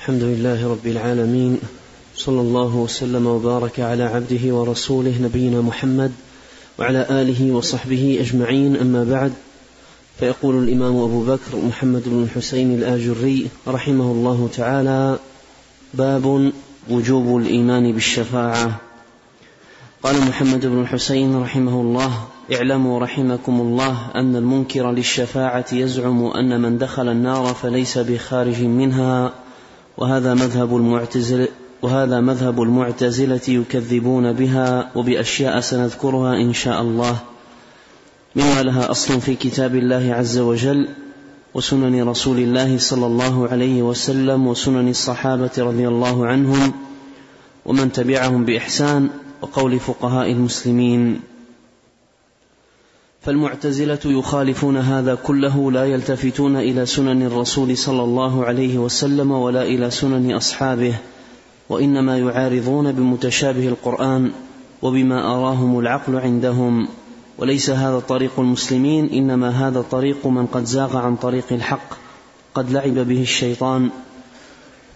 الحمد لله رب العالمين صلى الله وسلم وبارك على عبده ورسوله نبينا محمد وعلى آله وصحبه أجمعين أما بعد فيقول الإمام أبو بكر محمد بن الحسين الآجري رحمه الله تعالى باب وجوب الإيمان بالشفاعة. قال محمد بن الحسين رحمه الله اعلموا رحمكم الله أن المنكر للشفاعة يزعم أن من دخل النار فليس بخارج منها. وهذا مذهب المعتزلة وهذا مذهب المعتزلة يكذبون بها وبأشياء سنذكرها إن شاء الله. مما لها أصل في كتاب الله عز وجل وسنن رسول الله صلى الله عليه وسلم وسنن الصحابة رضي الله عنهم ومن تبعهم بإحسان وقول فقهاء المسلمين. فالمعتزلة يخالفون هذا كله لا يلتفتون إلى سنن الرسول صلى الله عليه وسلم ولا إلى سنن أصحابه وإنما يعارضون بمتشابه القرآن وبما أراهم العقل عندهم. وليس هذا طريق المسلمين إنما هذا طريق من قد زاغ عن طريق الحق قد لعب به الشيطان.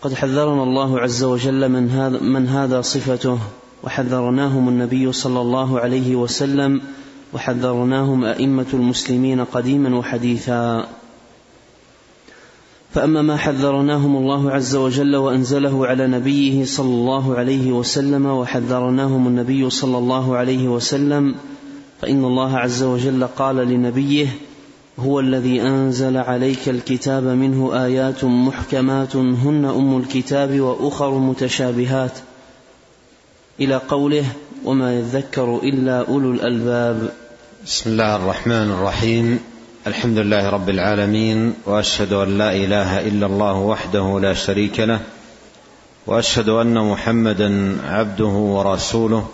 قد حذرنا الله عز وجل من هذا, من هذا صفته وحذرناهم النبي صلى الله عليه وسلم وحذرناهم أئمة المسلمين قديما وحديثا. فأما ما حذرناهم الله عز وجل وأنزله على نبيه صلى الله عليه وسلم وحذرناهم النبي صلى الله عليه وسلم فإن الله عز وجل قال لنبيه هو الذي أنزل عليك الكتاب منه آيات محكمات هن أم الكتاب وأخر متشابهات. إلى قوله وما يذكر إلا أولو الألباب. بسم الله الرحمن الرحيم. الحمد لله رب العالمين وأشهد أن لا إله إلا الله وحده لا شريك له وأشهد أن محمدا عبده ورسوله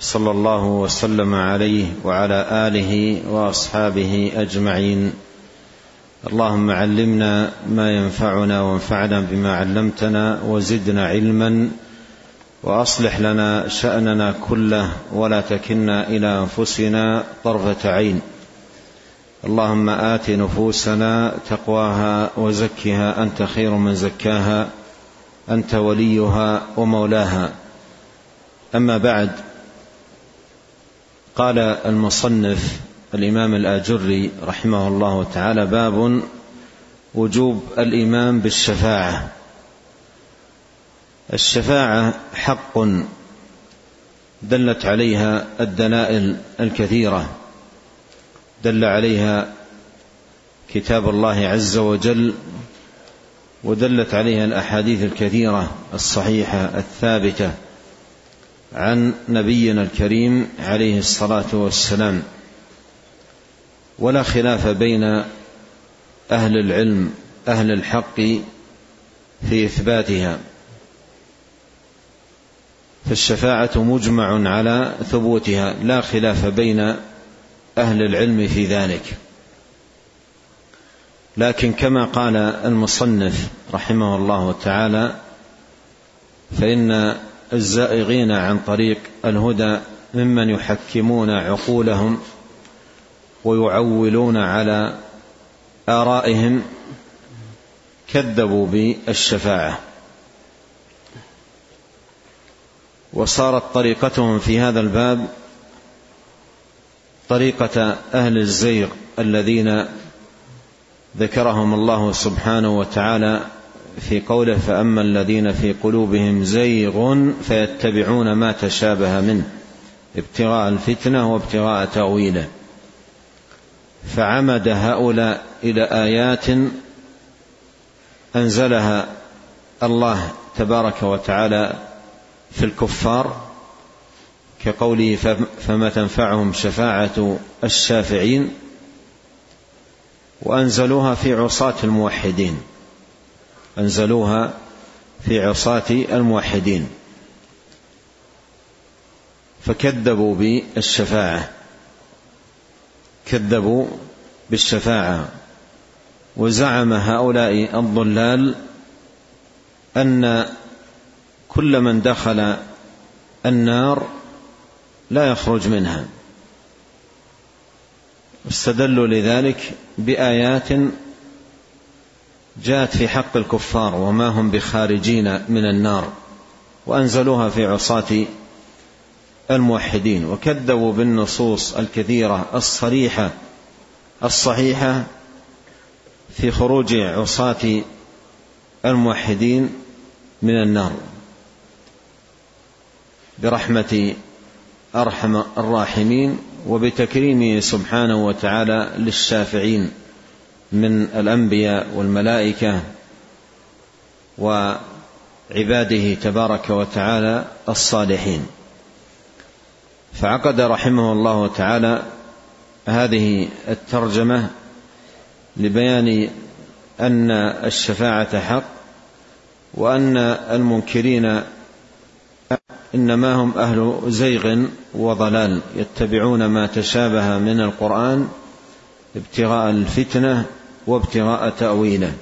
صلى الله وسلم عليه وعلى آله وأصحابه أجمعين. اللهم علمنا ما ينفعنا وانفعنا بما علمتنا وزدنا علما وأصلح لنا شأننا كله ولا تكلنا إلى أنفسنا طرفة عين. اللهم آت نفوسنا تقواها وزكها. أنت خير من زكاها. أنت وليها ومولاها. أما بعد قال المصنف الإمام الآجري رحمه الله تعالى باب وجوب الإيمان بالشفاعة. الشفاعة حق دلت عليها الدلائل الكثيرة. دل عليها كتاب الله عز وجل ودلت عليها الأحاديث الكثيرة الصحيحة الثابتة عن نبينا الكريم عليه الصلاة والسلام. ولا خلاف بين أهل العلم أهل الحق في إثباتها. فالشفاعة مجمع على ثبوتها لا خلاف بين أهل العلم في ذلك. لكن كما قال المصنف رحمه الله تعالى فإن الزائغين عن طريق الهدى ممن يحكمون عقولهم ويعولون على آرائهم كذبوا بالشفاعة. وصارت طريقتهم في هذا الباب طريقة أهل الزيغ الذين ذكرهم الله سبحانه وتعالى في قوله فأما الذين في قلوبهم زيغ فيتبعون ما تشابه منه ابتغاء الفتنة وابتغاء تأويله. فعمد هؤلاء إلى آيات أنزلها الله تبارك وتعالى في الكفار كقوله فما تنفعهم شفاعة الشافعين وأنزلوها في عصاة الموحدين. أنزلوها في عصاة الموحدين. فكذبوا بالشفاعة. كذبوا بالشفاعة. وزعم هؤلاء الضلال أن كل من دخل النار لا يخرج منها. استدلوا لذلك بآيات جاءت في حق الكفار وما هم بخارجين من النار وأنزلوها في عصاة الموحدين وكذبوا بالنصوص الكثيرة الصريحة الصحيحة في خروج عصاة الموحدين من النار. برحمة أرحم الراحمين وبتكريمه سبحانه وتعالى للشافعين من الأنبياء والملائكة وعباده تبارك وتعالى الصالحين. فعقد رحمه الله تعالى هذه الترجمة لبيان أن الشفاعة حق وأن المنكرين إنما هم أهل زيغ وضلال يتبعون ما تشابه من القرآن ابتغاء الفتنة وابتغاء تأويله.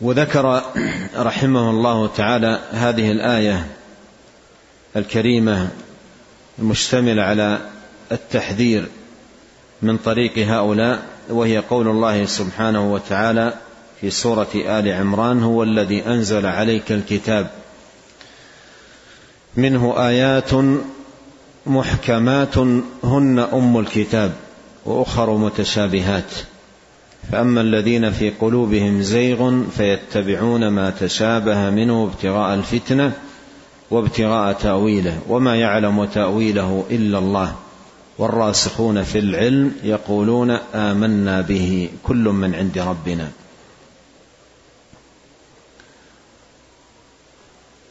وذكر رحمه الله تعالى هذه الآية الكريمة المشتملة على التحذير من طريق هؤلاء وهي قول الله سبحانه وتعالى في سورة آل عمران هو الذي أنزل عليك الكتاب. منه آيات محكمات هن أم الكتاب وأخر متشابهات. فأما الذين في قلوبهم زيغ فيتبعون ما تشابه منه ابتغاء الفتنة وابتغاء تأويله وما يعلم تأويله إلا الله. والراسخون في العلم يقولون آمنا به كل من عند ربنا.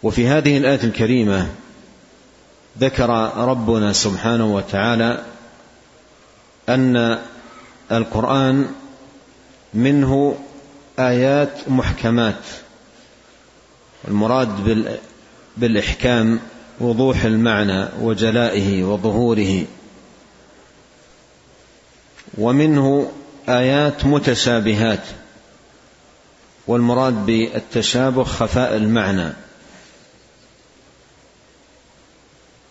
وفي هذه الآية الكريمة ذكر ربنا سبحانه وتعالى أن القرآن منه آيات محكمات المراد بالإحكام وضوح المعنى وجلائه وظهوره ومنه آيات متشابهات والمراد بالتشابه خفاء المعنى.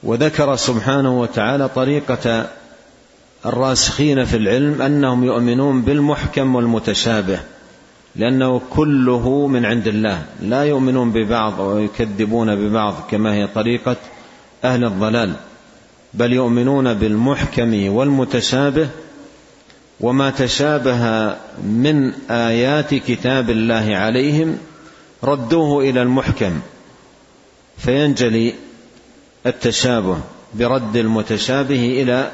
وذكر سبحانه وتعالى طريقة الراسخين في العلم أنهم يؤمنون بالمحكم والمتشابه لأنه كله من عند الله لا يؤمنون ببعض ويكذبون ببعض كما هي طريقة أهل الضلال بل يؤمنون بالمحكم والمتشابه وما تشابه من آيات كتاب الله عليهم ردوه إلى المحكم فينجلي التشابه برد المتشابه إلى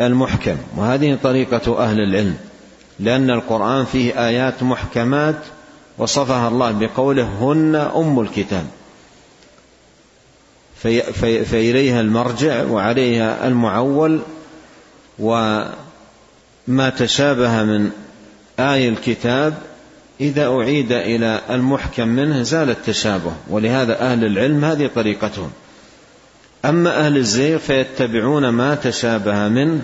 المحكم. وهذه طريقة أهل العلم لأن القرآن فيه آيات محكمات وصفها الله بقوله هن أم الكتاب في في فإليها المرجع وعليها المعول وما تشابه من آي الكتاب. إذا أعيد إلى المحكم منه زال التشابه. ولهذا أهل العلم هذه طريقتهم. أما أهل الزيغ فيتبعون ما تشابه منه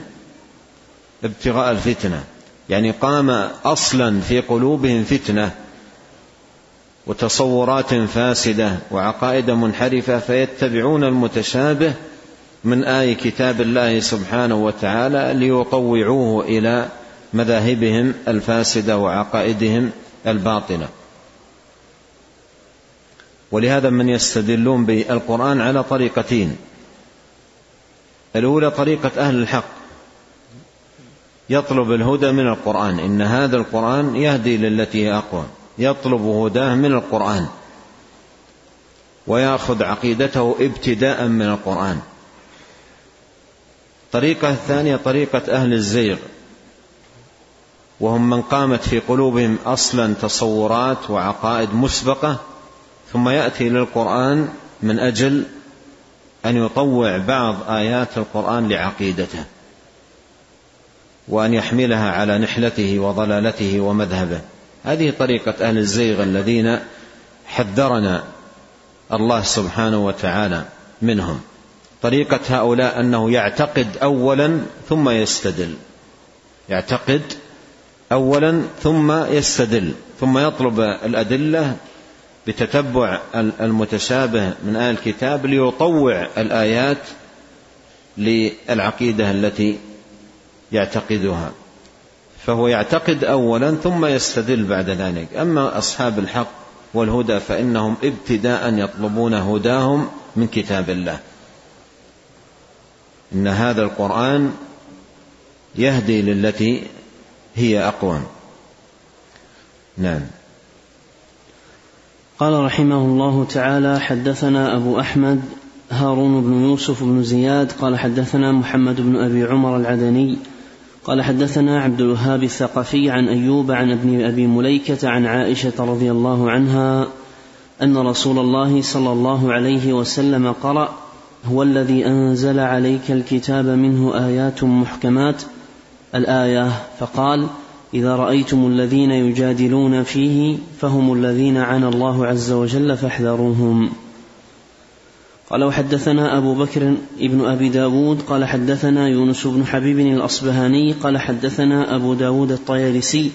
ابتغاء الفتنة. يعني قام أصلا في قلوبهم فتنة وتصورات فاسدة وعقائد منحرفة فيتبعون المتشابه من آي كتاب الله سبحانه وتعالى ليطوعوه إلى مذاهبهم الفاسدة وعقائدهم الباطلة. ولهذا من يستدلون بالقرآن على طريقتين. الأولى طريقة أهل الحق. يطلب الهدى من القرآن. إن هذا القرآن يهدي للتي هي أقوى. يطلب هداه من القرآن. ويأخذ عقيدته ابتداء من القرآن. الطريقة الثانية طريقة أهل الزيغ. وهم من قامت في قلوبهم أصلا تصورات وعقائد مسبقة ثم يأتي للقرآن من أجل أن يطوع بعض آيات القرآن لعقيدته وأن يحملها على نحلته وضلالته ومذهبه. هذه طريقة أهل الزيغ الذين حذرنا الله سبحانه وتعالى منهم. طريقة هؤلاء أنه يعتقد أولا ثم يستدل. يعتقد أولا ثم يستدل ثم يطلب الأدلة بتتبع المتشابه من آية الكتاب ليطوع الآيات للعقيدة التي يعتقدها. فهو يعتقد أولا ثم يستدل بعد ذلك. أما أصحاب الحق والهدى فإنهم ابتداء يطلبون هداهم من كتاب الله. إن هذا القرآن يهدي للتي هي أقوم نعم. قال رحمه الله تعالى حدثنا أبو أحمد هارون بن يوسف بن زياد قال حدثنا محمد بن أبي عمر العدني قال حدثنا عبد الوهاب الثقفي عن أيوب عن ابن أبي مليكة عن عائشة رضي الله عنها أن رسول الله صلى الله عليه وسلم قرأ هو الذي أنزل عليك الكتاب منه آيات محكمات الآية فقال إذا رأيتم الذين يجادلون فيه فهم الذين عانى الله عز وجل فاحذروهم. قال وحدثنا أبو بكر ابن أبي داود قال حدثنا يونس بن حبيب الأصبهاني قال حدثنا أبو داود الطيالسي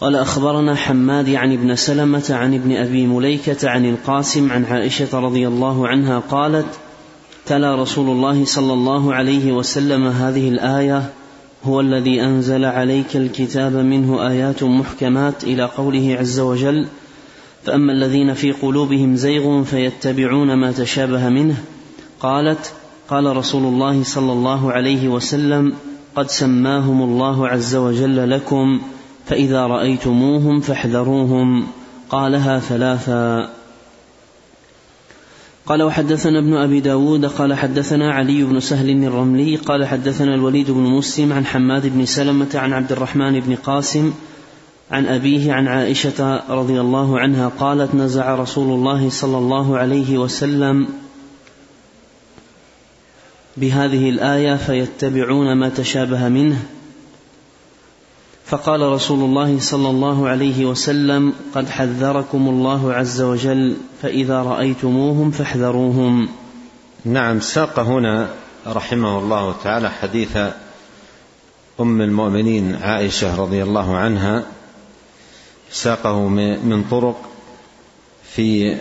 قال أخبرنا حماد عن ابن سلمة عن ابن أبي مليكة عن القاسم عن عائشة رضي الله عنها قالت تلا رسول الله صلى الله عليه وسلم هذه الآية هو الذي أنزل عليك الكتاب منه آيات محكمات إلى قوله عز وجل فأما الذين في قلوبهم زيغ فيتبعون ما تشابه منه. قالت قال رسول الله صلى الله عليه وسلم قد سماهم الله عز وجل لكم فإذا رأيتموهم فاحذروهم. قالها ثلاثا. قال وحدثنا ابن أبي داود قال حدثنا علي بن سهل الرملي قال حدثنا الوليد بن مسلم عن حماد بن سلمة عن عبد الرحمن بن قاسم عن أبيه عن عائشة رضي الله عنها قالت نزع رسول الله صلى الله عليه وسلم بهذه الآية فيتبعون ما تشابه منه. فقال رسول الله صلى الله عليه وسلم قد حذركم الله عز وجل فإذا رأيتموهم فاحذروهم. نعم ساق هنا رحمه الله تعالى حديث أم المؤمنين عائشة رضي الله عنها. ساقه من طرق في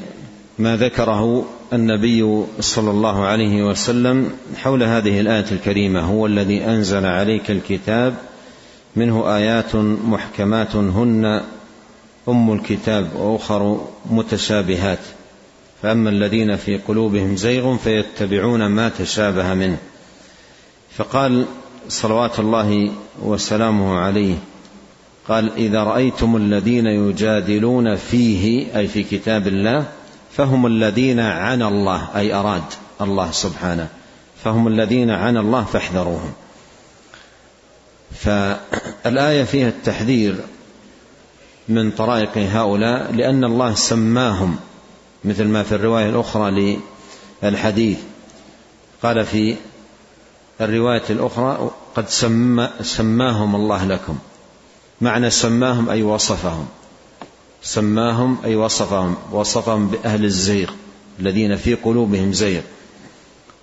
ما ذكره النبي صلى الله عليه وسلم حول هذه الآية الكريمة هو الذي أنزل عليك الكتاب منه آيات محكمات هن أم الكتاب وأخر متشابهات. فأما الذين في قلوبهم زيغ فيتبعون ما تشابه منه. فقال صلوات الله وسلامه عليه قال إذا رأيتم الذين يجادلون فيه أي في كتاب الله فهم الذين عن الله أي أراد الله سبحانه فهم الذين عن الله فاحذروهم. فالآية فيها التحذير من طرائق هؤلاء لأن الله سماهم مثل ما في الرواية الأخرى للحديث. قال في الرواية الأخرى قد سما سماهم الله لكم. معنى سماهم أي وصفهم. سماهم أي وصفهم. وصفهم بأهل الزيغ الذين في قلوبهم زيغ.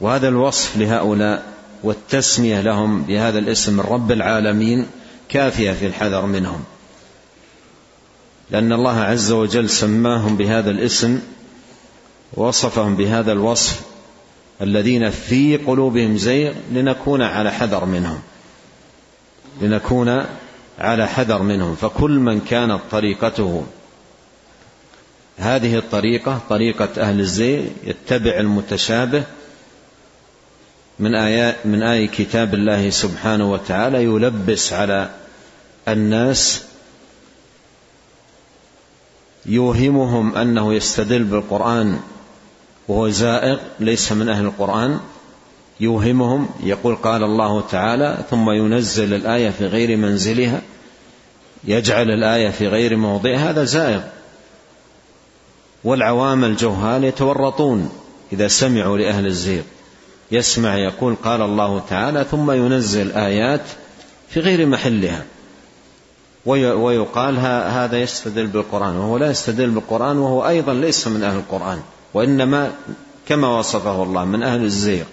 وهذا الوصف لهؤلاء والتسمية لهم بهذا الاسم رب العالمين كافية في الحذر منهم. لأن الله عز وجل سماهم بهذا الاسم وصفهم بهذا الوصف الذين في قلوبهم زيغ لنكون على حذر منهم. لنكون على حذر منهم. فكل من كانت طريقته هذه الطريقة طريقة أهل الزيغ يتبع المتشابه من آيات من آي كتاب الله سبحانه وتعالى يلبس على الناس يوهمهم أنه يستدل بالقرآن وهو زائغ ليس من أهل القرآن يوهمهم يقول قال الله تعالى ثم ينزل الآية في غير منزلها يجعل الآية في غير موضعها هذا زائغ والعوام الجهال يتورطون إذا سمعوا لأهل الزيغ. يسمع يقول قال الله تعالى ثم ينزل آيات في غير محلها. ويقال هذا يستدل بالقرآن وهو لا يستدل بالقرآن وهو أيضا ليس من أهل القرآن وإنما كما وصفه الله من أهل الزيغ.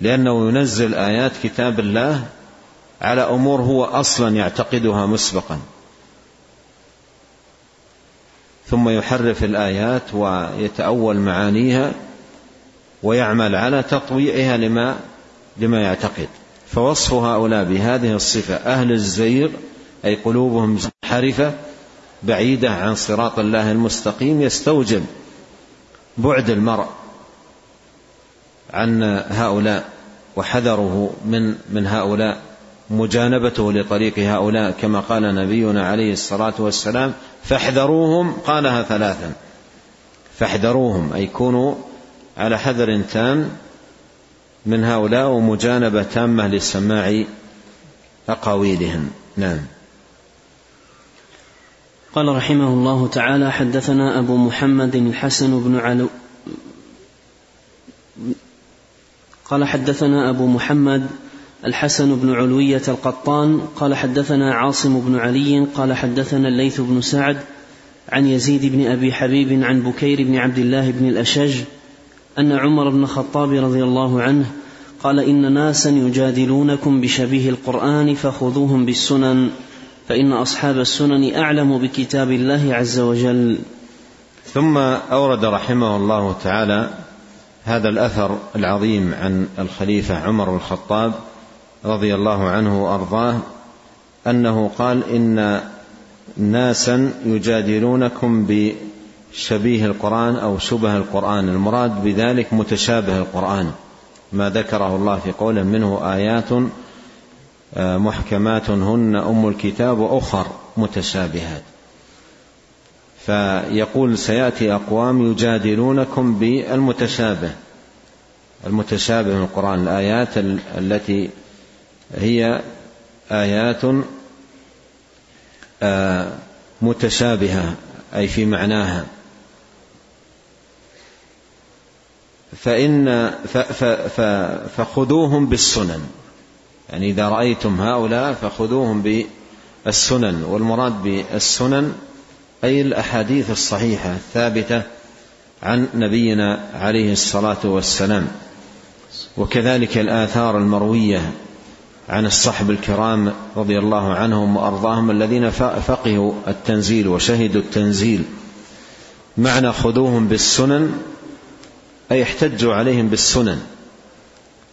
لأنه ينزل آيات كتاب الله على أمور هو أصلا يعتقدها مسبقا. ثم يحرف الآيات ويتأول معانيها ويعمل على تطويعها لما لما يعتقد. فوصف هؤلاء بهذه الصفة أهل الزيغ أي قلوبهم حرفة بعيدة عن صراط الله المستقيم يستوجب بعد المرء عن هؤلاء وحذره من من هؤلاء مجانبته لطريق هؤلاء. كما قال نبينا عليه الصلاة والسلام فاحذروهم قالها ثلاثا. فاحذروهم أي كونوا على حذر تام من هؤلاء ومجانبة تامة لسماع أقاويلهم. نعم. قال رحمه الله تعالى حدثنا أبو محمد الحسن بن علو قال حدثنا أبو محمد الحسن بن علوية القطان قال حدثنا عاصم بن علي قال حدثنا الليث بن سعد عن يزيد بن أبي حبيب عن بكير بن عبد الله بن الأشج أن عمر بن الخطاب رضي الله عنه قال إن ناسا يجادلونكم بشبيه القرآن فخذوهم بالسنن فإن أصحاب السنن أعلم بكتاب الله عز وجل. ثم أورد رحمه الله تعالى هذا الأثر العظيم عن الخليفة عمر بن الخطاب رضي الله عنه وأرضاه أنه قال إن ناسا يجادلونكم بشبيه القرآن أو شبه القرآن. المراد بذلك متشابه القرآن. ما ذكره الله في قوله منه آيات آه، محكمات هن أم الكتاب وأخر متشابهات. فيقول سيأتي أقوام يجادلونكم بالمتشابه. المتشابه من القرآن. الآيات التي هي آيات آه، متشابهة أي في معناها. فإن فخذوهم بالسنن. يعني إذا رأيتم هؤلاء فخذوهم بالسنن. والمراد بالسنن أي الأحاديث الصحيحة الثابتة عن نبينا عليه الصلاة والسلام. وكذلك الآثار المروية عن الصحب الكرام رضي الله عنهم وأرضاهم الذين فقهوا التنزيل وشهدوا التنزيل. معنى خذوهم بالسنن أي احتجوا عليهم بالسنن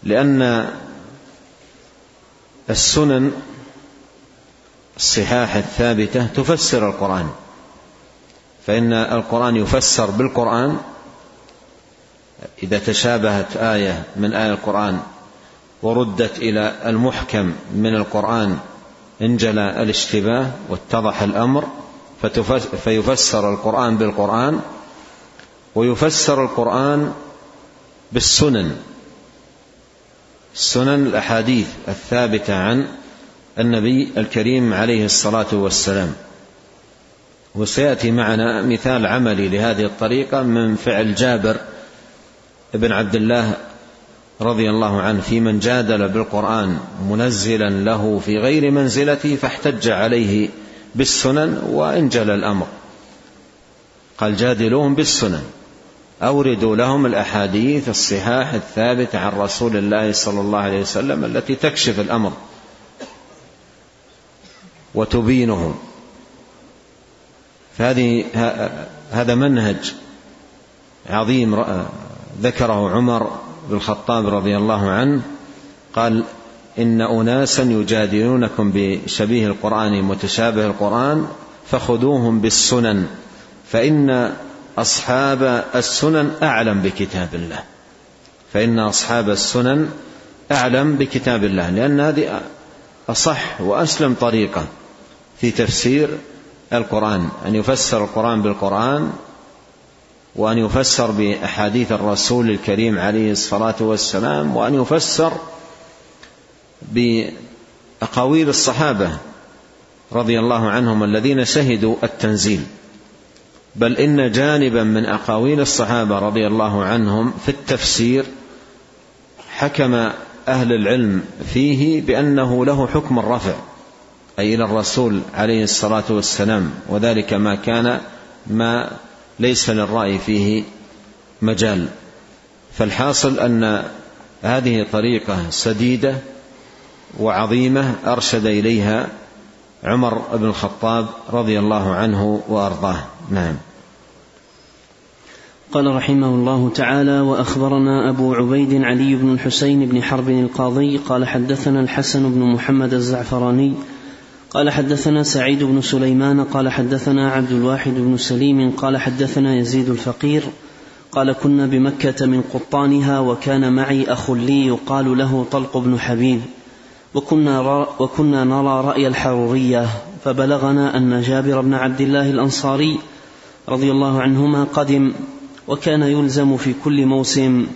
لأن السنن الصحاح الثابتة تفسر القرآن فإن القرآن يفسر بالقرآن إذا تشابهت آية من آية القرآن وردت إلى المحكم من القرآن انجلى الاشتباه واتضح الأمر فيفسر القرآن بالقرآن ويفسر القرآن بالسنن. السنن الأحاديث الثابتة عن النبي الكريم عليه الصلاة والسلام. وسيأتي معنا مثال عملي لهذه الطريقة من فعل جابر بن عبد الله رضي الله عنه في من جادل بالقرآن منزلا له في غير منزلته فاحتج عليه بالسنن وانجل الأمر. قال جادلوهم بالسنن. أوردوا لهم الأحاديث الصحاح الثابتة عن رسول الله صلى الله عليه وسلم التي تكشف الأمر وتبينه فهذه هذا منهج عظيم ذكره عمر بن الخطاب رضي الله عنه قال إن أناسا يجادلونكم بشبيه القرآن متشابه القرآن فخذوهم بالسنن فإن أصحاب السنن أعلم بكتاب الله. فإن أصحاب السنن أعلم بكتاب الله لأن هذه أصح وأسلم طريقة في تفسير القرآن أن يفسر القرآن بالقرآن وأن يفسر بأحاديث الرسول الكريم عليه الصلاة والسلام وأن يفسر بأقاويل الصحابة رضي الله عنهم الذين شهدوا التنزيل. بل إن جانبا من أقاويل الصحابة رضي الله عنهم في التفسير حكم أهل العلم فيه بأنه له حكم الرفع أي إلى الرسول عليه الصلاة والسلام وذلك ما كان ما ليس للرأي فيه مجال. فالحاصل أن هذه طريقة سديدة وعظيمة أرشد إليها عمر بن الخطاب رضي الله عنه وأرضاه. نعم. قال رحمه الله تعالى وأخبرنا أبو عبيد علي بن الحسين بن حرب القاضي قال حدثنا الحسن بن محمد الزعفراني قال حدثنا سعيد بن سليمان قال حدثنا عبد الواحد بن سليم قال حدثنا يزيد الفقير قال كنا بمكة من قطانها وكان معي أخ لي يقال له طلق بن حبيب وكنا, وكنا نرى رأي الحرورية فبلغنا أن جابر بن عبد الله الأنصاري رضي الله عنهما قدم وكان يلزم في كل موسم.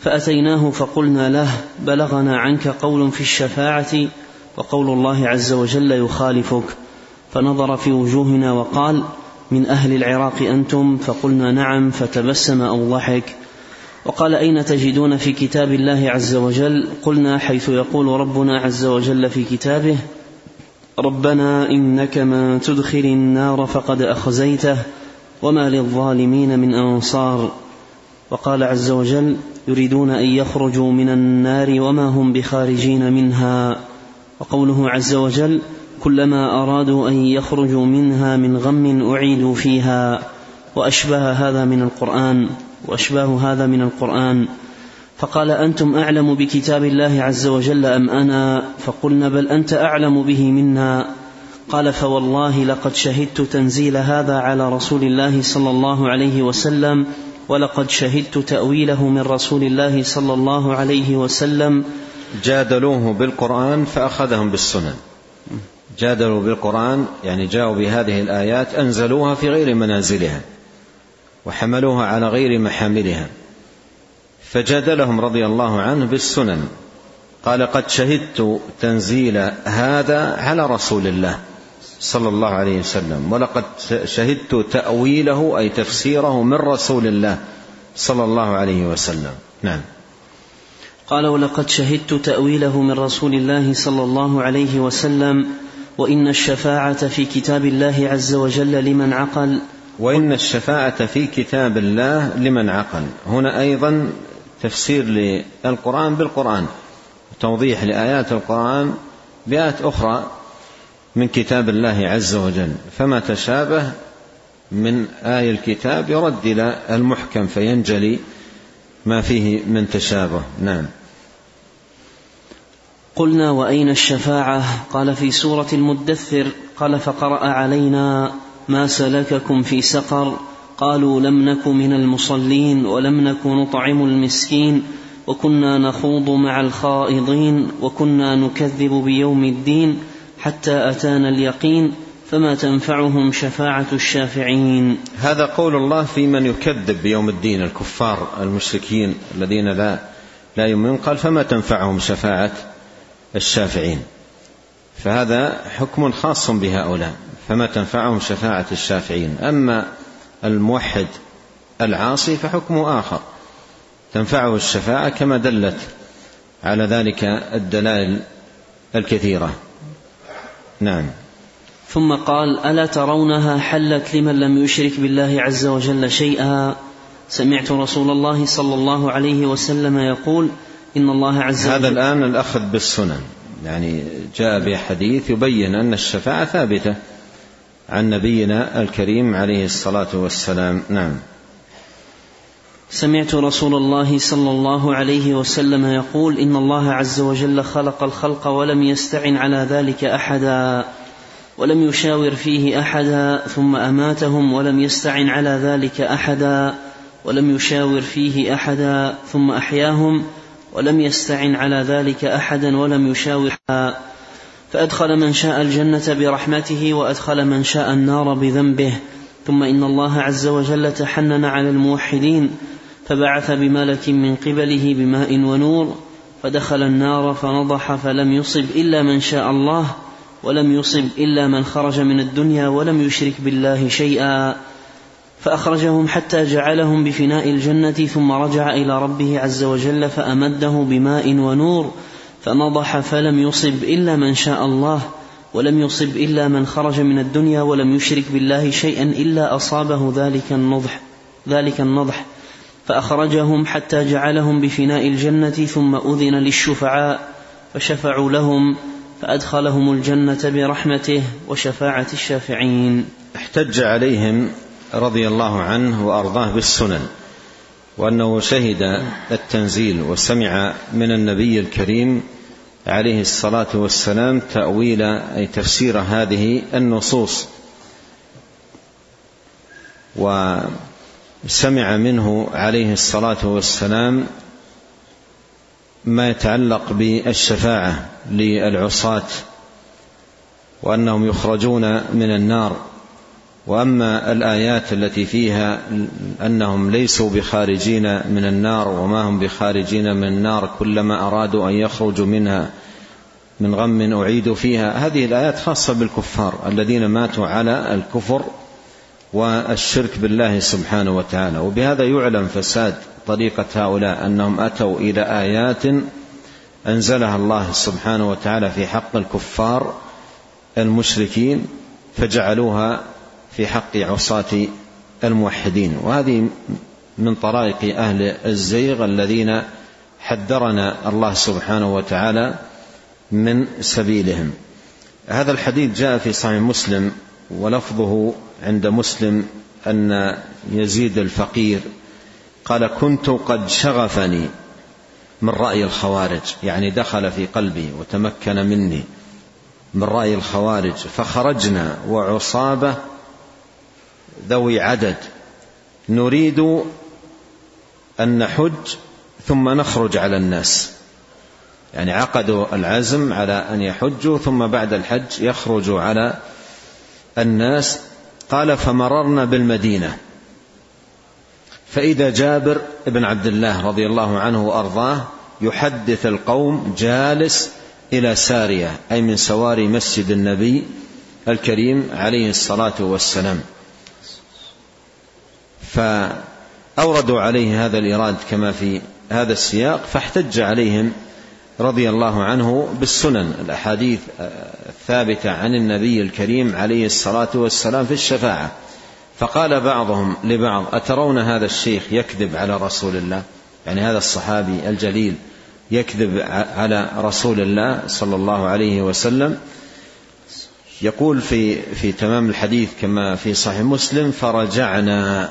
فأتيناه فقلنا له بلغنا عنك قول في الشفاعة وقول الله عز وجل يخالفك. فنظر في وجوهنا وقال من أهل العراق أنتم؟ فقلنا نعم فتبسم أو ضحك. وقال أين تجدون في كتاب الله عز وجل؟ قلنا حيث يقول ربنا عز وجل في كتابه ربنا إنك من تدخل النار فقد أخزيته. وما للظالمين من أنصار وقال عز وجل يريدون أن يخرجوا من النار وما هم بخارجين منها وقوله عز وجل كلما ارادوا ان يخرجوا منها من غم اعيدوا فيها واشبه هذا من القران واشباه هذا من القران فقال أنتم اعلم بكتاب الله عز وجل ام انا فقلنا بل انت اعلم به منا قال فوالله لقد شهدت تنزيل هذا على رسول الله صلى الله عليه وسلم ولقد شهدت تأويله من رسول الله صلى الله عليه وسلم. جادلوه بالقرآن فأخذهم بالسنن. جادلوا بالقرآن يعني جاءوا بهذه الآيات أنزلوها في غير منازلها وحملوها على غير محاملها. فجادلهم رضي الله عنه بالسنن. قال قد شهدت تنزيل هذا على رسول الله. صلى الله عليه وسلم. ولقد شهدت تأويله أي تفسيره من رسول الله صلى الله عليه وسلم. نعم. قال ولقد شهدت تأويله من رسول الله صلى الله عليه وسلم وإن الشفاعة في كتاب الله عز وجل لمن عقل. وإن الشفاعة في كتاب الله لمن عقل. هنا أيضا تفسير للقرآن بالقرآن توضيح لآيات القرآن بآيات أخرى من كتاب الله عز وجل. فما تشابه من آي الكتاب يرد إلى المحكم فينجلي ما فيه من تشابه. نعم. قلنا وأين الشفاعة؟ قال في سورة المدثر قال فقرأ علينا ما سلككم في سقر قالوا لم نك من المصلين ولم نك نطعم المسكين وكنا نخوض مع الخائضين وكنا نكذب بيوم الدين حتى أتانا اليقين فما تنفعهم شفاعة الشافعين. هذا قول الله في من يكذب بيوم الدين الكفار المشركين الذين لا لا يؤمنون. قال فما تنفعهم شفاعة الشافعين؟ فهذا حكم خاص بهؤلاء فما تنفعهم شفاعة الشافعين. أما الموحد العاصي فحكمه آخر. تنفعه الشفاعة كما دلت على ذلك الدلائل الكثيرة. نعم. ثم قال ألا ترونها حلت لمن لم يشرك بالله عز وجل شيئا؟ سمعت رسول الله صلى الله عليه وسلم يقول إن الله عز وجل هذا الآن الأخذ بالسنن. يعني جاء بحديث يبين أن الشفاعة ثابتة عن نبينا الكريم عليه الصلاة والسلام. نعم. سمعت رسول الله صلى الله عليه وسلم يقول إن الله عز وجل خلق الخلق ولم يستعن على ذلك أحدا ولم يشاور فيه أحدا ثم أماتهم ولم يستعن على ذلك أحدا ولم يشاور فيه أحدا ثم أحياهم ولم يستعن على ذلك أحدا ولم يشاورها فأدخل من شاء الجنة برحمته وأدخل من شاء النار بذنبه. ثم إن الله عز وجل تحنن على الموحدين فبعث بملك من قبله بماء ونور فدخل النار فنضح فلم يصب إلا من شاء الله ولم يصب إلا من خرج من الدنيا ولم يشرك بالله شيئا. فأخرجهم حتى جعلهم بفناء الجنة ثم رجع إلى ربه عز وجل فأمده بماء ونور فنضح فلم يصب إلا من شاء الله ولم يصب إلا من خرج من الدنيا ولم يشرك بالله شيئا إلا أصابه ذلك النضح ذلك النضح. فأخرجهم حتى جعلهم بفناء الجنة ثم أذن للشفعاء فشفعوا لهم فأدخلهم الجنة برحمته وشفاعة الشافعين. احتج عليهم رضي الله عنه وأرضاه بالسنن وأنه شهد التنزيل وسمع من النبي الكريم عليه الصلاة والسلام تأويل أي تفسير هذه النصوص. وسمع منه عليه الصلاة والسلام ما يتعلق بالشفاعة للعصاة وأنهم يخرجون من النار. وأما الآيات التي فيها أنهم ليسوا بخارجين من النار وما هم بخارجين من النار كلما أرادوا أن يخرجوا منها من غم أعيدوا فيها. هذه الآيات خاصة بالكفار الذين ماتوا على الكفر والشرك بالله سبحانه وتعالى. وبهذا يعلم فساد طريقة هؤلاء أنهم أتوا إلى آيات أنزلها الله سبحانه وتعالى في حق الكفار المشركين فجعلوها في حق عصاة الموحدين. وهذه من طرائق أهل الزيغ الذين حذرنا الله سبحانه وتعالى من سبيلهم. هذا الحديث جاء في صحيح مسلم ولفظه عند مسلم أن يزيد الفقير. قال كنت قد شغفني من رأي الخوارج يعني دخل في قلبي وتمكن مني من رأي الخوارج فخرجنا وعصابة ذوي عدد. نريد أن نحج ثم نخرج على الناس. يعني عقدوا العزم على أن يحجوا ثم بعد الحج يخرجوا على الناس قال فمررنا بالمدينة. فإذا جابر بن عبد الله رضي الله عنه وأرضاه يحدث القوم جالس إلى سارية أي من سواري مسجد النبي الكريم عليه الصلاة والسلام. فأوردوا عليه هذا الإيراد كما في هذا السياق فاحتج عليهم رضي الله عنه بالسنن الأحاديث الثابتة عن النبي الكريم عليه الصلاة والسلام في الشفاعة. فقال بعضهم لبعض أترون هذا الشيخ يكذب على رسول الله؟ يعني هذا الصحابي الجليل يكذب على رسول الله صلى الله عليه وسلم؟ يقول في في تمام الحديث كما في صحيح مسلم فرجعنا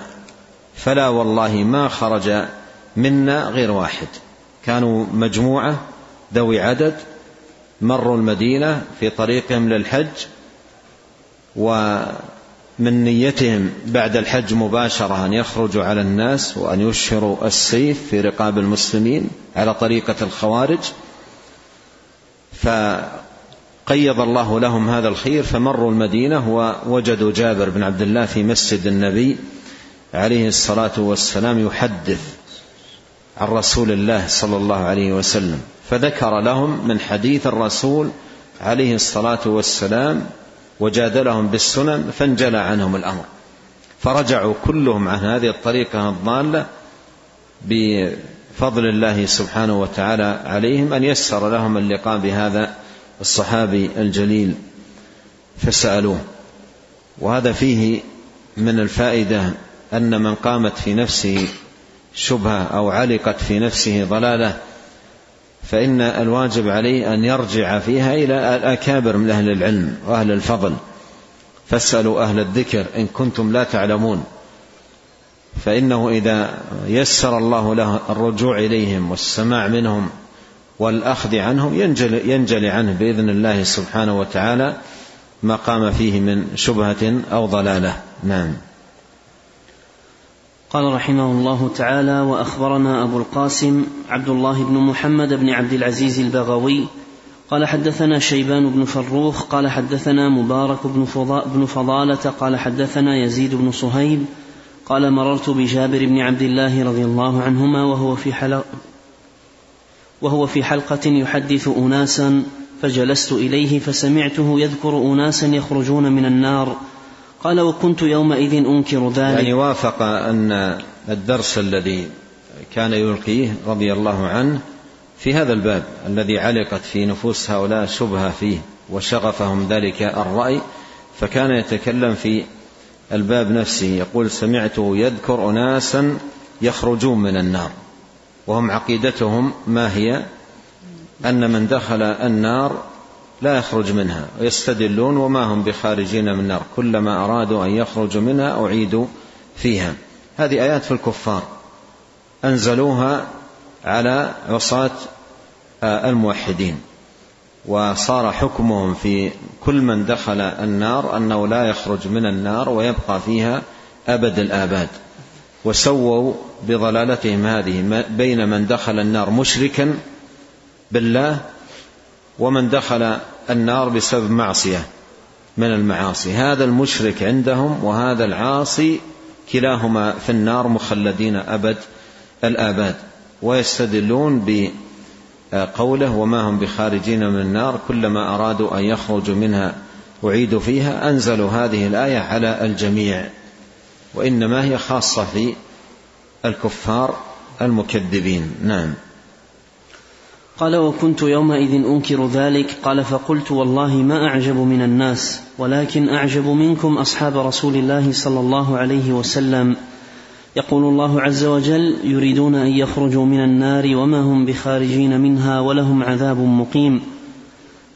فلا والله ما خرج منا غير واحد. كانوا مجموعة ذوي عدد مروا المدينة في طريقهم للحج ومن نيتهم بعد الحج مباشرة أن يخرجوا على الناس وأن يشهروا السيف في رقاب المسلمين على طريقة الخوارج. فقيض الله لهم هذا الخير فمروا المدينة ووجدوا جابر بن عبد الله في مسجد النبي عليه الصلاة والسلام يحدث عن رسول الله صلى الله عليه وسلم. فذكر لهم من حديث الرسول عليه الصلاة والسلام وجادلهم بالسنن فانجلى عنهم الأمر. فرجعوا كلهم عن هذه الطريقة الضالة بفضل الله سبحانه وتعالى عليهم أن يسر لهم اللقاء بهذا الصحابي الجليل. فسألوه. وهذا فيه من الفائدة أن من قامت في نفسه شبهة أو علقت في نفسه ضلالة فإن الواجب عليه أن يرجع فيها إلى الأكابر من أهل العلم وأهل الفضل. فاسألوا أهل الذكر إن كنتم لا تعلمون. فإنه إذا يسر الله له الرجوع إليهم والسماع منهم والأخذ عنهم ينجلي, ينجلي عنه بإذن الله سبحانه وتعالى ما قام فيه من شبهة أو ضلالة. نعم. قال رحمه الله تعالى وأخبرنا أبو القاسم عبد الله بن محمد بن عبد العزيز البغوي قال حدثنا شيبان بن فروخ قال حدثنا مبارك بن فضالة قال حدثنا يزيد بن صهيب قال مررت بجابر بن عبد الله رضي الله عنهما وهو في حلق وهو في حلقة يحدث أناسا فجلست إليه فسمعته يذكر أناسا يخرجون من النار قال وكنت يومئذ أنكر ذلك. يعني وافق أن الدرس الذي كان يلقيه رضي الله عنه في هذا الباب الذي علقت في نفوس هؤلاء شبهة فيه وشغفهم ذلك الرأي فكان يتكلم في الباب نفسه يقول سمعته يذكر أناسا يخرجون من النار وهم عقيدتهم ما هي؟ أن من دخل النار لا يخرج منها ويستدلون وما هم بخارجين من النار كلما أرادوا أن يخرجوا منها أعيدوا فيها. هذه آيات في الكفار أنزلوها على عصاة آه، الموحدين وصار حكمهم في كل من دخل النار أنه لا يخرج من النار ويبقى فيها أبد الآباد. وسووا بضلالتهم هذه بين من دخل النار مشركا بالله ومن دخل النار بسبب معصية من المعاصي. هذا المشرك عندهم وهذا العاصي كلاهما في النار مخلدين أبد الآباد ويستدلون بقوله وما هم بخارجين من النار كلما أرادوا أن يخرجوا منها أعيدوا فيها أنزلوا هذه الآية على الجميع وإنما هي خاصة في الكفار المكذبين. نعم. قال وكنت يومئذ أنكر ذلك. قال فقلت والله ما أعجب من الناس ولكن أعجب منكم أصحاب رسول الله صلى الله عليه وسلم. يقول الله عز وجل يريدون أن يخرجوا من النار وما هم بخارجين منها ولهم عذاب مقيم.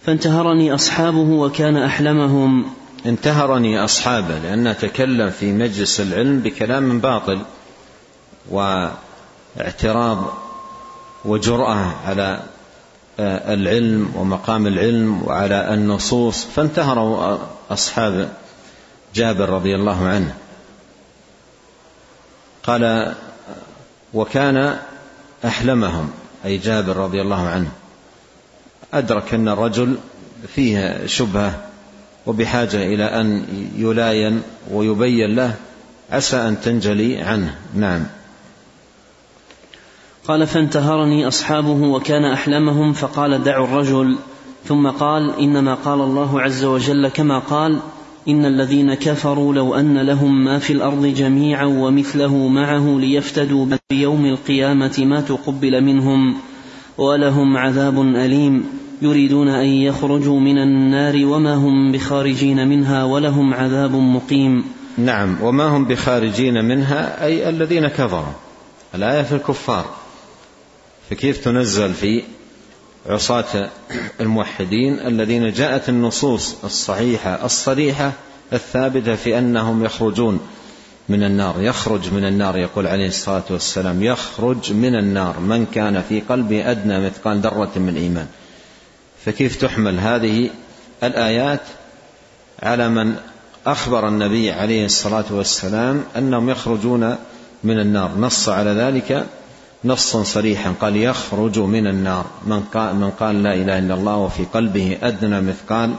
فانتهرني أصحابه وكان أحلمهم. انتهرني أصحابه لأنه تكلم في مجلس العلم بكلام باطل واعتراض وجرأة على آه، العلم ومقام العلم وعلى النصوص. فانتهروا أصحاب جابر رضي الله عنه. قال وكان أحلمهم أي جابر رضي الله عنه. أدرك أن الرجل فيه شبهة وبحاجة إلى أن يلاين ويبين له عسى أن تنجلي عنه. نعم. قال فانتهرني أصحابه وكان احلمهم فقال دعوا الرجل. ثم قال إنما قال الله عز وجل كما قال إن الذين كفروا لو أن لهم ما في الأرض جميعا ومثله معه ليفتدوا بيوم القيامة ما تقبل منهم ولهم عذاب أليم. يريدون أن يخرجوا من النار وما هم بخارجين منها ولهم عذاب مقيم. نعم. وما هم بخارجين منها أي الذين كفروا. الآية في الكفار. فكيف تنزل في عصاة الموحدين الذين جاءت النصوص الصحيحة الصريحة الثابتة في أنهم يخرجون من النار يخرج من النار يقول عليه الصلاة والسلام يخرج من النار من كان في قلبه أدنى مثقال ذرة من إيمان. فكيف تحمل هذه الآيات على من أخبر النبي عليه الصلاة والسلام أنهم يخرجون من النار؟ نص على ذلك نصا صريحا قال يخرج من النار. من قال, من قال لا إله إلا الله وفي قلبه أدنى مثقال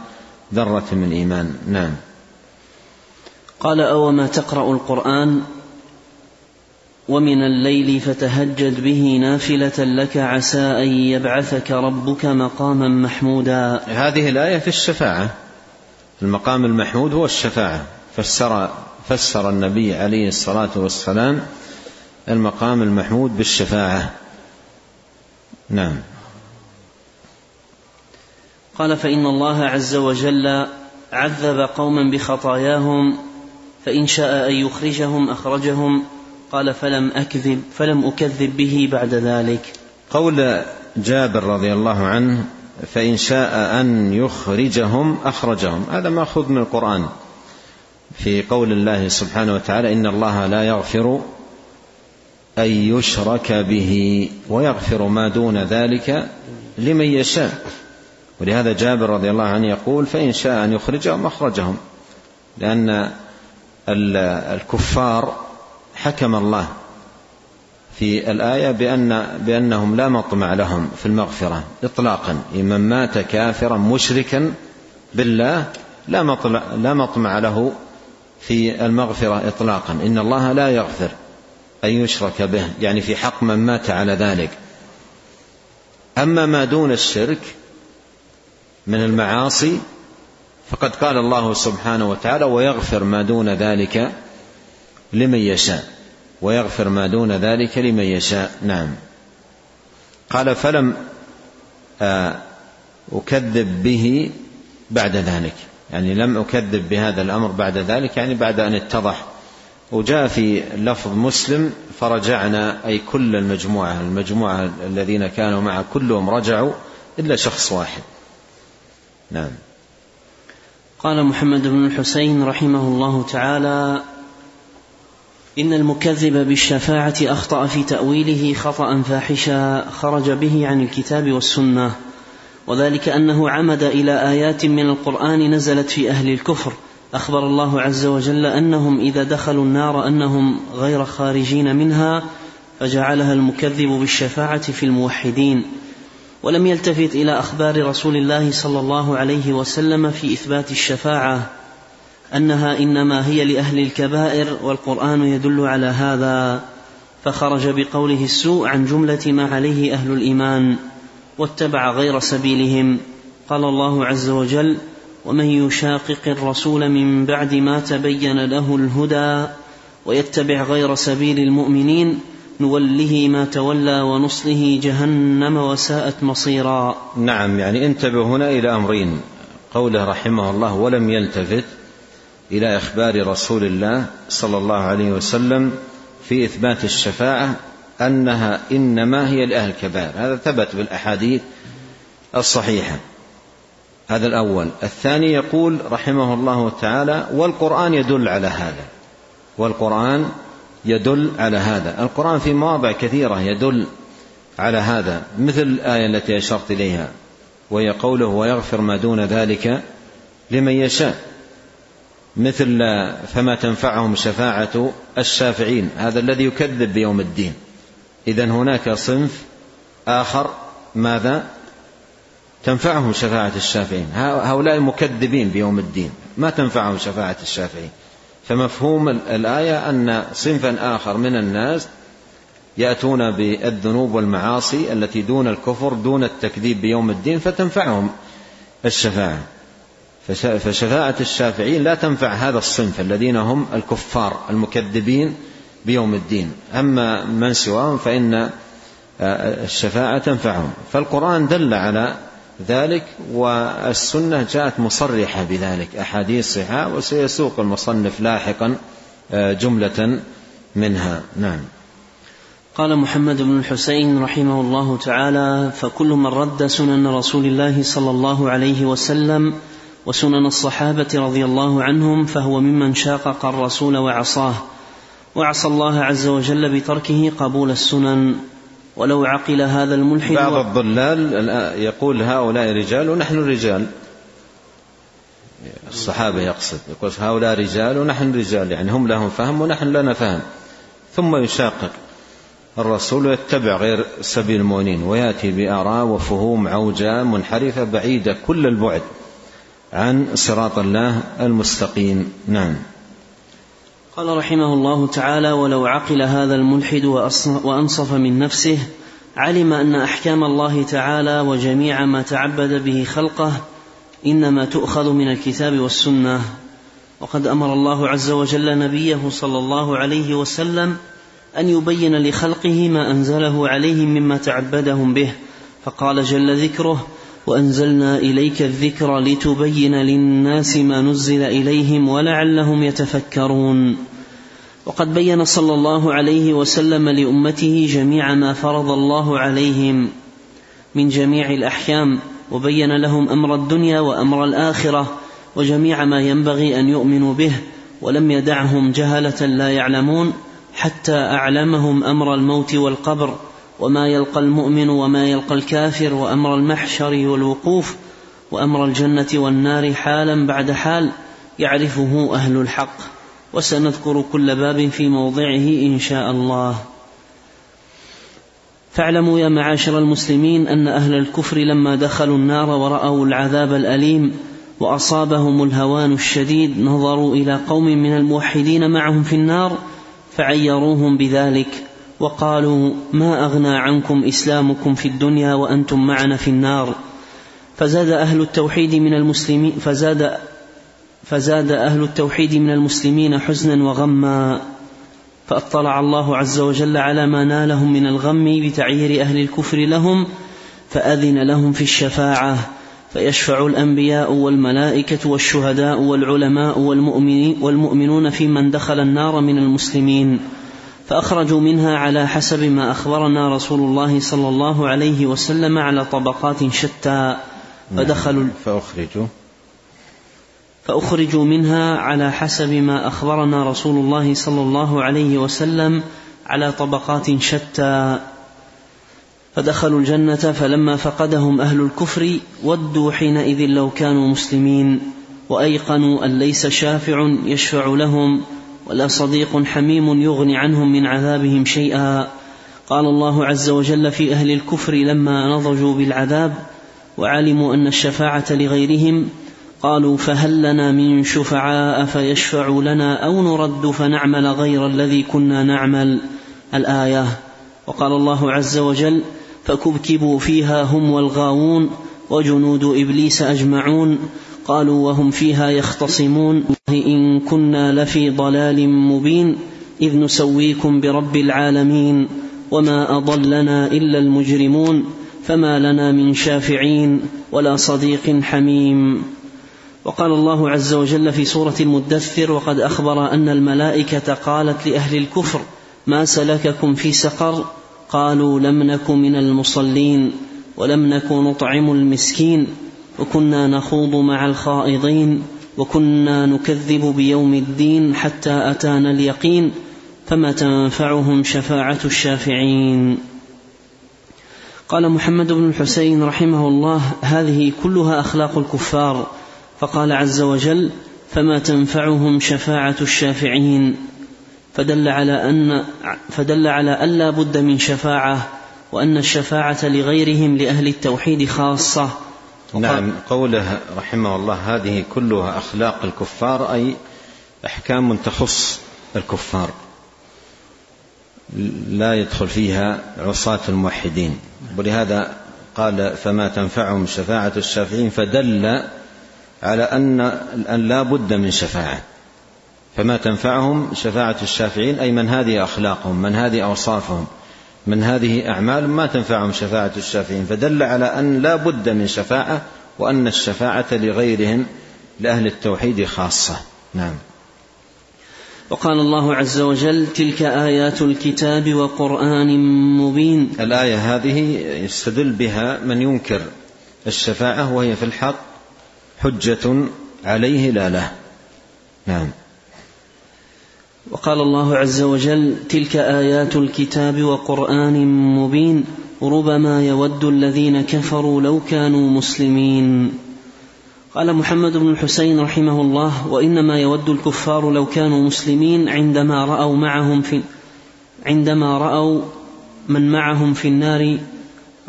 ذرة من إيمان. نعم. قال اوما تقرأ القرآن ومن الليل فتهجد به نافلة لك عسى أن يبعثك ربك مقاما محمودا. هذه الآية في الشفاعة. المقام المحمود هو الشفاعة. فسر فسر النبي عليه الصلاة والسلام المقام المحمود بالشفاعة. نعم. قال فإن الله عز وجل عذب قوما بخطاياهم فإن شاء أن يخرجهم أخرجهم. قال فلم أكذب فلم أكذب به بعد ذلك. قول جابر رضي الله عنه فإن شاء أن يخرجهم أخرجهم. هذا مأخوذ من القرآن. في قول الله سبحانه وتعالى إن الله لا يغفر أن يشرك به ويغفر ما دون ذلك لمن يشاء. ولهذا جابر رضي الله عنه يقول فإن شاء أن يخرجهم أخرجهم. لأن الكفار حكم الله في الآية بأن بأنهم لا مطمع لهم في المغفرة إطلاقا. من مات كافرا مشركا بالله لا مطمع, لا مطمع له في المغفرة إطلاقا. إن الله لا يغفر. أن يشرك به يعني في حق من مات على ذلك. أما ما دون الشرك من المعاصي فقد قال الله سبحانه وتعالى ويغفر ما دون ذلك لمن يشاء. ويغفر ما دون ذلك لمن يشاء. نعم. قال فلم آه، أكذب به بعد ذلك. يعني لم أكذب بهذا الأمر بعد ذلك يعني بعد أن اتضح وجاء في لفظ مسلم فرجعنا أي كل المجموعة المجموعة الذين كانوا معه كلهم رجعوا إلا شخص واحد. نعم. قال محمد بن الحسين رحمه الله تعالى إن المكذب بالشفاعة أخطأ في تأويله خطأ فاحشا خرج به عن الكتاب والسنة وذلك أنه عمد إلى آيات من القرآن نزلت في أهل الكفر. أخبر الله عز وجل أنهم إذا دخلوا النار أنهم غير خارجين منها فجعلها المكذب بالشفاعة في الموحدين. ولم يلتفت إلى أخبار رسول الله صلى الله عليه وسلم في إثبات الشفاعة أنها إنما هي لأهل الكبائر والقرآن يدل على هذا فخرج بقوله السوء عن جملة ما عليه أهل الإيمان واتبع غير سبيلهم. قال الله عز وجل ومن يشاقق الرسول من بعد ما تبين له الهدى ويتبع غير سبيل المؤمنين نوله ما تولى ونصله جهنم وساءت مصيرا. نعم يعني انتبه هنا إلى أمرين. قوله رحمه الله ولم يلتفت إلى إخبار رسول الله صلى الله عليه وسلم في إثبات الشفاعة أنها إنما هي لأهل الكبائر هذا ثبت بالأحاديث الصحيحة. هذا الأول. الثاني يقول رحمه الله تعالى والقرآن يدل على هذا. والقرآن يدل على هذا. القرآن في مواضع كثيرة يدل على هذا مثل الآية التي أشرت إليها وهي قوله ويغفر ما دون ذلك لمن يشاء. مثل فما تنفعهم شفاعة الشافعين هذا الذي يكذب بيوم الدين. إذا هناك صنف آخر. ماذا؟ تنفعهم شفاعة الشافعين. هؤلاء مكذبين بيوم الدين. ما تنفعهم شفاعة الشافعين. فمفهوم الآية أن صنفا آخر من الناس يأتون بالذنوب والمعاصي التي دون الكفر دون التكذيب بيوم الدين فتنفعهم الشفاعة. فشفاعة الشافعين لا تنفع هذا الصنف الذين هم الكفار المكذبين بيوم الدين. أما من سواهم فإن آه، الشفاعة تنفعهم. فالقرآن دل على ذلك والسنة جاءت مصرحة بذلك أحاديث صحة وسيسوق المصنف لاحقا آه، جملة منها. نعم. قال محمد بن الحسين رحمه الله تعالى فكل من رد سنن رسول الله صلى الله عليه وسلم وسنن الصحابة رضي الله عنهم فهو ممن شاقق الرسول وعصاه. وعصى الله عز وجل بتركه قبول السنن. ولو عقل هذا الملحد بعض الضلال يقول هؤلاء رجال ونحن رجال. الصحابة يقصد يقول هؤلاء رجال ونحن رجال يعني هم لهم فهم ونحن لنا فهم. ثم يشاقق الرسول يتبع غير سبيل المؤمنين ويأتي بآراء وفهوم عوجاء منحرفة بعيدة كل البعد عن صراط الله المستقيم. نعم. قال رحمه الله تعالى ولو عقل هذا الملحد وأنصف من نفسه علم أن أحكام الله تعالى وجميع ما تعبد به خلقه إنما تؤخذ من الكتاب والسنة وقد أمر الله عز وجل نبيه صلى الله عليه وسلم أن يبين لخلقه ما أنزله عليهم مما تعبدهم به فقال جل ذكره وأنزلنا إليك الذكر لتبين للناس ما نزل إليهم ولعلهم يتفكرون. وقد بين صلى الله عليه وسلم لأمته جميع ما فرض الله عليهم من جميع الأحكام وبين لهم أمر الدنيا وأمر الآخرة وجميع ما ينبغي أن يؤمنوا به ولم يدعهم جهلة لا يعلمون حتى أعلمهم أمر الموت والقبر وما يلقى المؤمن وما يلقى الكافر وأمر المحشر والوقوف وأمر الجنة والنار حالا بعد حال يعرفه أهل الحق. وسنذكر كل باب في موضعه إن شاء الله. فاعلموا يا معاشر المسلمين أن أهل الكفر لما دخلوا النار ورأوا العذاب الأليم وأصابهم الهوان الشديد نظروا إلى قوم من الموحدين معهم في النار فعيروهم بذلك. وقالوا ما أغنى عنكم إسلامكم في الدنيا وأنتم معنا في النار. فزاد أهل التوحيد من المسلمين فزاد فزاد أهل التوحيد من المسلمين حزنا وغما. فأطلع الله عز وجل على ما نالهم من الغم بتعيير أهل الكفر لهم فأذن لهم في الشفاعة. فيشفع الأنبياء والملائكة والشهداء والعلماء والمؤمنون في من دخل النار من المسلمين. فأخرجوا منها على حسب ما أخبرنا رسول الله صلى الله عليه وسلم على طبقات شتى. فدخلوا فأخرجوا. فأخرجوا منها على حسب ما أخبرنا رسول الله صلى الله عليه وسلم على طبقات شتى. فدخلوا الجنة فلما فقدهم أهل الكفر ودوا حينئذ لو كانوا مسلمين وأيقنوا أن ليس شافع يشفع لهم ولا صديق حميم يغني عنهم من عذابهم شيئا. قال الله عز وجل في أهل الكفر لما نضجوا بالعذاب وعلموا أن الشفاعة لغيرهم قالوا فهل لنا من شفعاء فيشفعوا لنا أو نرد فنعمل غير الذي كنا نعمل؟ الآية. وقال الله عز وجل فكبكبوا فيها هم والغاوون وجنود إبليس أجمعون. قالوا وهم فيها يختصمون. إن كنا لفي ضلال مبين إذ نسويكم برب العالمين. وما أضلنا إلا المجرمون فما لنا من شافعين ولا صديق حميم. وقال الله عز وجل في سورة المدثر وقد أخبر أن الملائكة قالت لأهل الكفر ما سلككم في سقر؟ قالوا لم نك من المصلين ولم نك نطعم المسكين. وكنا نخوض مع الخائضين وكنا نكذب بيوم الدين حتى أتانا اليقين فما تنفعهم شفاعة الشافعين. قال محمد بن الحسين رحمه الله هذه كلها أخلاق الكفار. فقال عز وجل فما تنفعهم شفاعة الشافعين. فدل على أن فدل على أن لا بد من شفاعة وأن الشفاعة لغيرهم لأهل التوحيد خاصة. نعم قوله رحمه الله هذه كلها أخلاق الكفار أي أحكام تخص الكفار. لا يدخل فيها عصاة الموحدين. ولهذا قال فما تنفعهم شفاعة الشافعين فدل على أن أن لا بد من شفاعة. فما تنفعهم شفاعة الشافعين أي من هذه أخلاقهم من هذه أوصافهم. من هذه أعمال ما تنفعهم شفاعة الشافعين فدل على أن لا بد من شفاعة وأن الشفاعة لغيرهم لأهل التوحيد خاصة. نعم. وقال الله عز وجل تلك آيات الكتاب وقرآن مبين. الآية هذه يستدل بها من ينكر الشفاعة وهي في الحق حجة عليه لا له. نعم. وقال الله عز وجل تلك آيات الكتاب وقرآن مبين ربما يود الذين كفروا لو كانوا مسلمين. قال محمد بن الحسين رحمه الله وإنما يود الكفار لو كانوا مسلمين عندما رأوا معهم في عندما رأوا من معهم في النار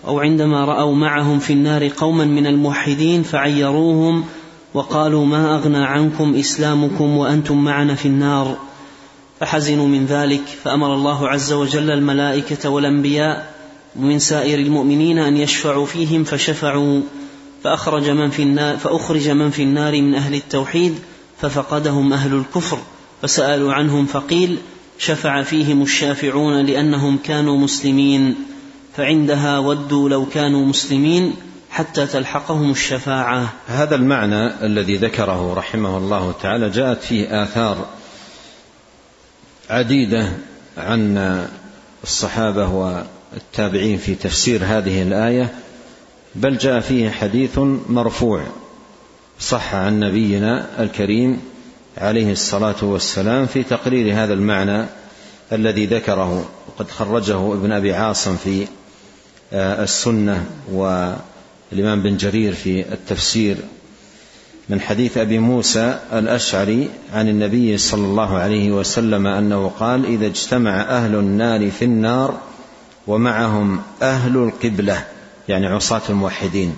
أو عندما رأوا معهم في النار قوما من الموحدين فعيروهم وقالوا ما أغنى عنكم إسلامكم وأنتم معنا في النار. فحزنوا من ذلك فأمر الله عز وجل الملائكة والأنبياء ومن سائر المؤمنين أن يشفعوا فيهم فشفعوا فأخرج من في النار فأخرج من في النار من أهل التوحيد ففقدهم أهل الكفر فسألوا عنهم فقيل شفع فيهم الشافعون لأنهم كانوا مسلمين فعندها ودوا لو كانوا مسلمين حتى تلحقهم الشفاعة. هذا المعنى الذي ذكره رحمه الله تعالى جاءت فيه آثار عديدة عن الصحابة والتابعين في تفسير هذه الآية بل جاء فيه حديث مرفوع صح عن نبينا الكريم عليه الصلاة والسلام في تقرير هذا المعنى الذي ذكره وقد خرجه ابن أبي عاصم في السنة والإمام بن جرير في التفسير. من حديث أبي موسى الأشعري عن النبي صلى الله عليه وسلم أنه قال إذا اجتمع أهل النار في النار ومعهم أهل القبلة يعني عصاة الموحدين.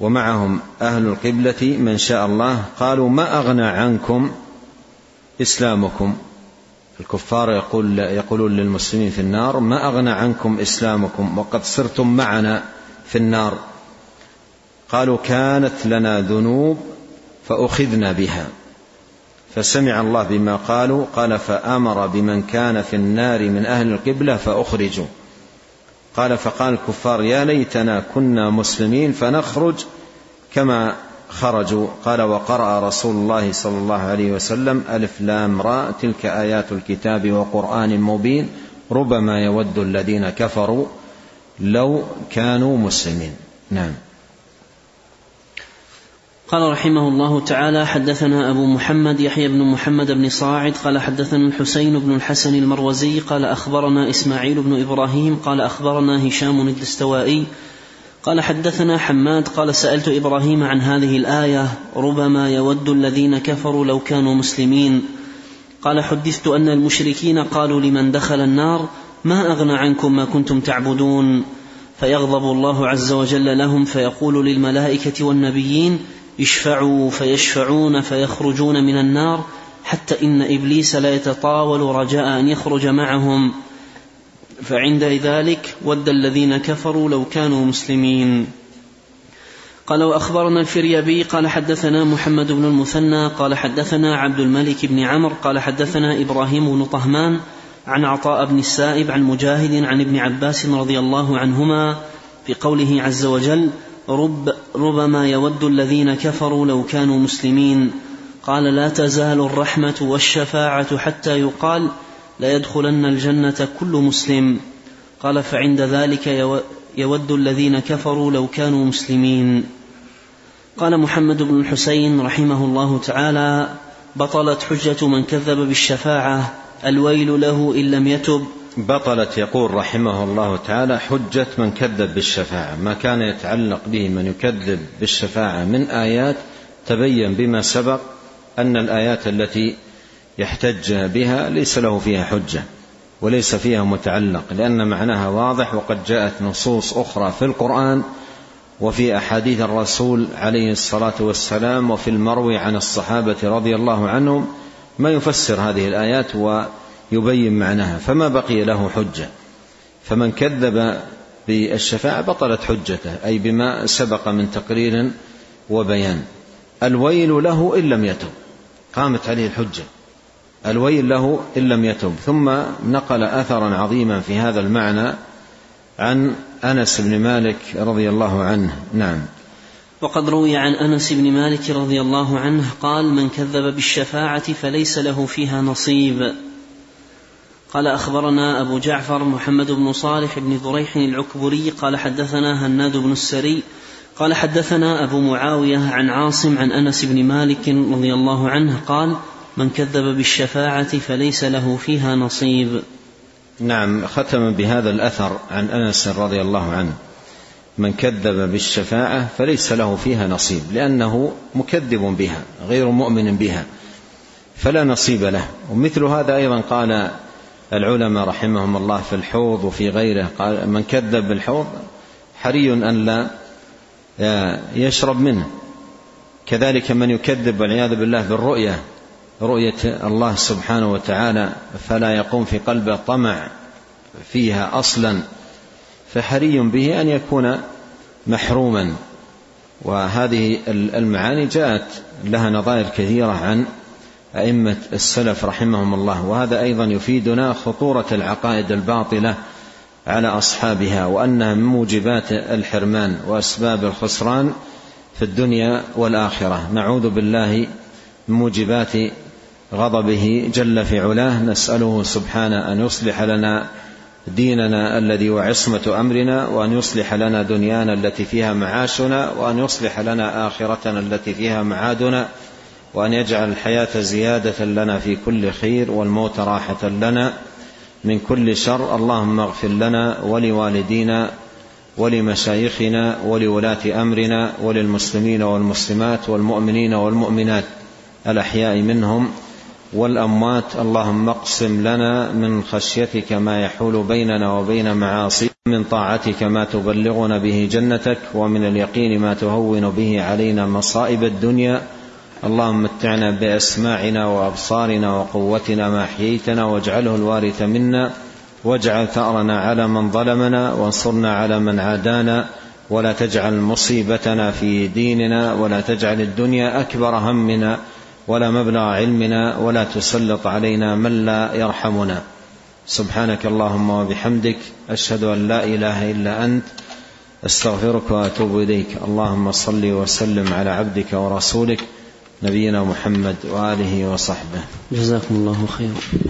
ومعهم أهل القبلة من شاء الله قالوا ما أغنى عنكم إسلامكم؟ الكفار يقول يقولون للمسلمين في النار ما أغنى عنكم إسلامكم وقد صرتم معنا في النار قالوا كانت لنا ذنوب فأخذنا بها. فسمع الله بما قالوا قال فأمر بمن كان في النار من أهل القبلة فأخرجوا. قال فقال الكفار يا ليتنا كنا مسلمين فنخرج كما خرجوا. قال وقرأ رسول الله صلى الله عليه وسلم ألف لام راء تلك آيات الكتاب وقرآن مبين ربما يود الذين كفروا لو كانوا مسلمين. نعم. قال رحمه الله تعالى حدثنا أبو محمد يحيى بن محمد بن صاعد قال حدثنا الحسين بن الحسن المروزي قال أخبرنا إسماعيل بن إبراهيم قال أخبرنا هشام الدستوائي قال حدثنا حماد قال سألت إبراهيم عن هذه الآية ربما يود الذين كفروا لو كانوا مسلمين. قال حدثت أن المشركين قالوا لمن دخل النار ما أغنى عنكم ما كنتم تعبدون؟ فيغضب الله عز وجل لهم فيقول للملائكة والنبيين اشفعوا فيشفعون فيخرجون من النار حتى إن إبليس لا يتطاول رجاء أن يخرج معهم. فعند ذلك ود الذين كفروا لو كانوا مسلمين. قال وأخبرنا الفريابي قال حدثنا محمد بن المثنى قال حدثنا عبد الملك بن عمرو قال حدثنا إبراهيم بن طهمان عن عطاء بن السائب عن مجاهد عن ابن عباس رضي الله عنهما في قوله عز وجل رب ربما يود الذين كفروا لو كانوا مسلمين. قال لا تزال الرحمة والشفاعة حتى يقال ليدخلن الجنة كل مسلم. قال فعند ذلك يود الذين كفروا لو كانوا مسلمين. قال محمد بن الحسين رحمه الله تعالى بطلت حجة من كذب بالشفاعة. الويل له إن لم يتب. بطلت يقول رحمه الله تعالى حجة من كذب بالشفاعة. ما كان يتعلق به من يكذب بالشفاعة من آيات تبين بما سبق أن الآيات التي يحتج بها ليس له فيها حجة وليس فيها متعلق لأن معناها واضح وقد جاءت نصوص أخرى في القرآن وفي أحاديث الرسول عليه الصلاة والسلام وفي المروي عن الصحابة رضي الله عنهم ما يفسر هذه الآيات ويبين معناها. فما بقي له حجة. فمن كذب بالشفاعة بطلت حجته أي بما سبق من تقرير وبيان. الويل له إن لم يتب. قامت عليه الحجة. الويل له إن لم يتب. ثم نقل أثرا عظيما في هذا المعنى عن أنس بن مالك رضي الله عنه. نعم. وقد روي عن أنس بن مالك رضي الله عنه قال من كذب بالشفاعة فليس له فيها نصيب. قال أخبرنا أبو جعفر محمد بن صالح بن ذريح العكبري قال حدثنا هناد بن السري قال حدثنا أبو معاوية عن عاصم عن أنس بن مالك رضي الله عنه قال من كذب بالشفاعة فليس له فيها نصيب. نعم ختم بهذا الأثر عن أنس رضي الله عنه. من كذب بالشفاعة فليس له فيها نصيب لأنه مكذب بها غير مؤمن بها فلا نصيب له. ومثل هذا أيضا قال العلماء رحمهم الله في الحوض وفي غيره قال من كذب بالحوض حري أن لا يشرب منه. كذلك من يكذب والعياذ بالله بالرؤية رؤية الله سبحانه وتعالى فلا يقوم في قلبه طمع فيها أصلا فحري به أن يكون محروما. وهذه المعاني جاءت لها نظائر كثيرة عن أئمة السلف رحمهم الله. وهذا أيضا يفيدنا خطورة العقائد الباطلة على أصحابها وانها من موجبات الحرمان وأسباب الخسران في الدنيا والآخرة. نعوذ بالله من موجبات غضبه جل في علاه. نسأله سبحانه أن يصلح لنا ديننا الذي هو عصمة أمرنا وأن يصلح لنا دنيانا التي فيها معاشنا وأن يصلح لنا آخرتنا التي فيها معادنا. وأن يجعل الحياة زيادة لنا في كل خير والموت راحة لنا. من كل شر اللهم اغفر لنا ولوالدينا ولمشايخنا ولولاة أمرنا وللمسلمين والمسلمات والمؤمنين والمؤمنات الأحياء منهم والأموات. اللهم اقسم لنا من خشيتك ما يحول بيننا وبين معاصيك من طاعتك ما تبلغنا به جنتك ومن اليقين ما تهون به علينا مصائب الدنيا. اللهم متعنا بأسماعنا وأبصارنا وقوتنا ما أحييتنا واجعله الوارث منا واجعل ثأرنا على من ظلمنا وانصرنا على من عادانا ولا تجعل مصيبتنا في ديننا ولا تجعل الدنيا أكبر همنا ولا مبلغ علمنا ولا تسلط علينا من لا يرحمنا. سبحانك اللهم وبحمدك أشهد أن لا إله إلا أنت أستغفرك وأتوب إليك. اللهم صل وسلم على عبدك ورسولك. نبينا محمد وآله وصحبه. جزاكم الله خيرا.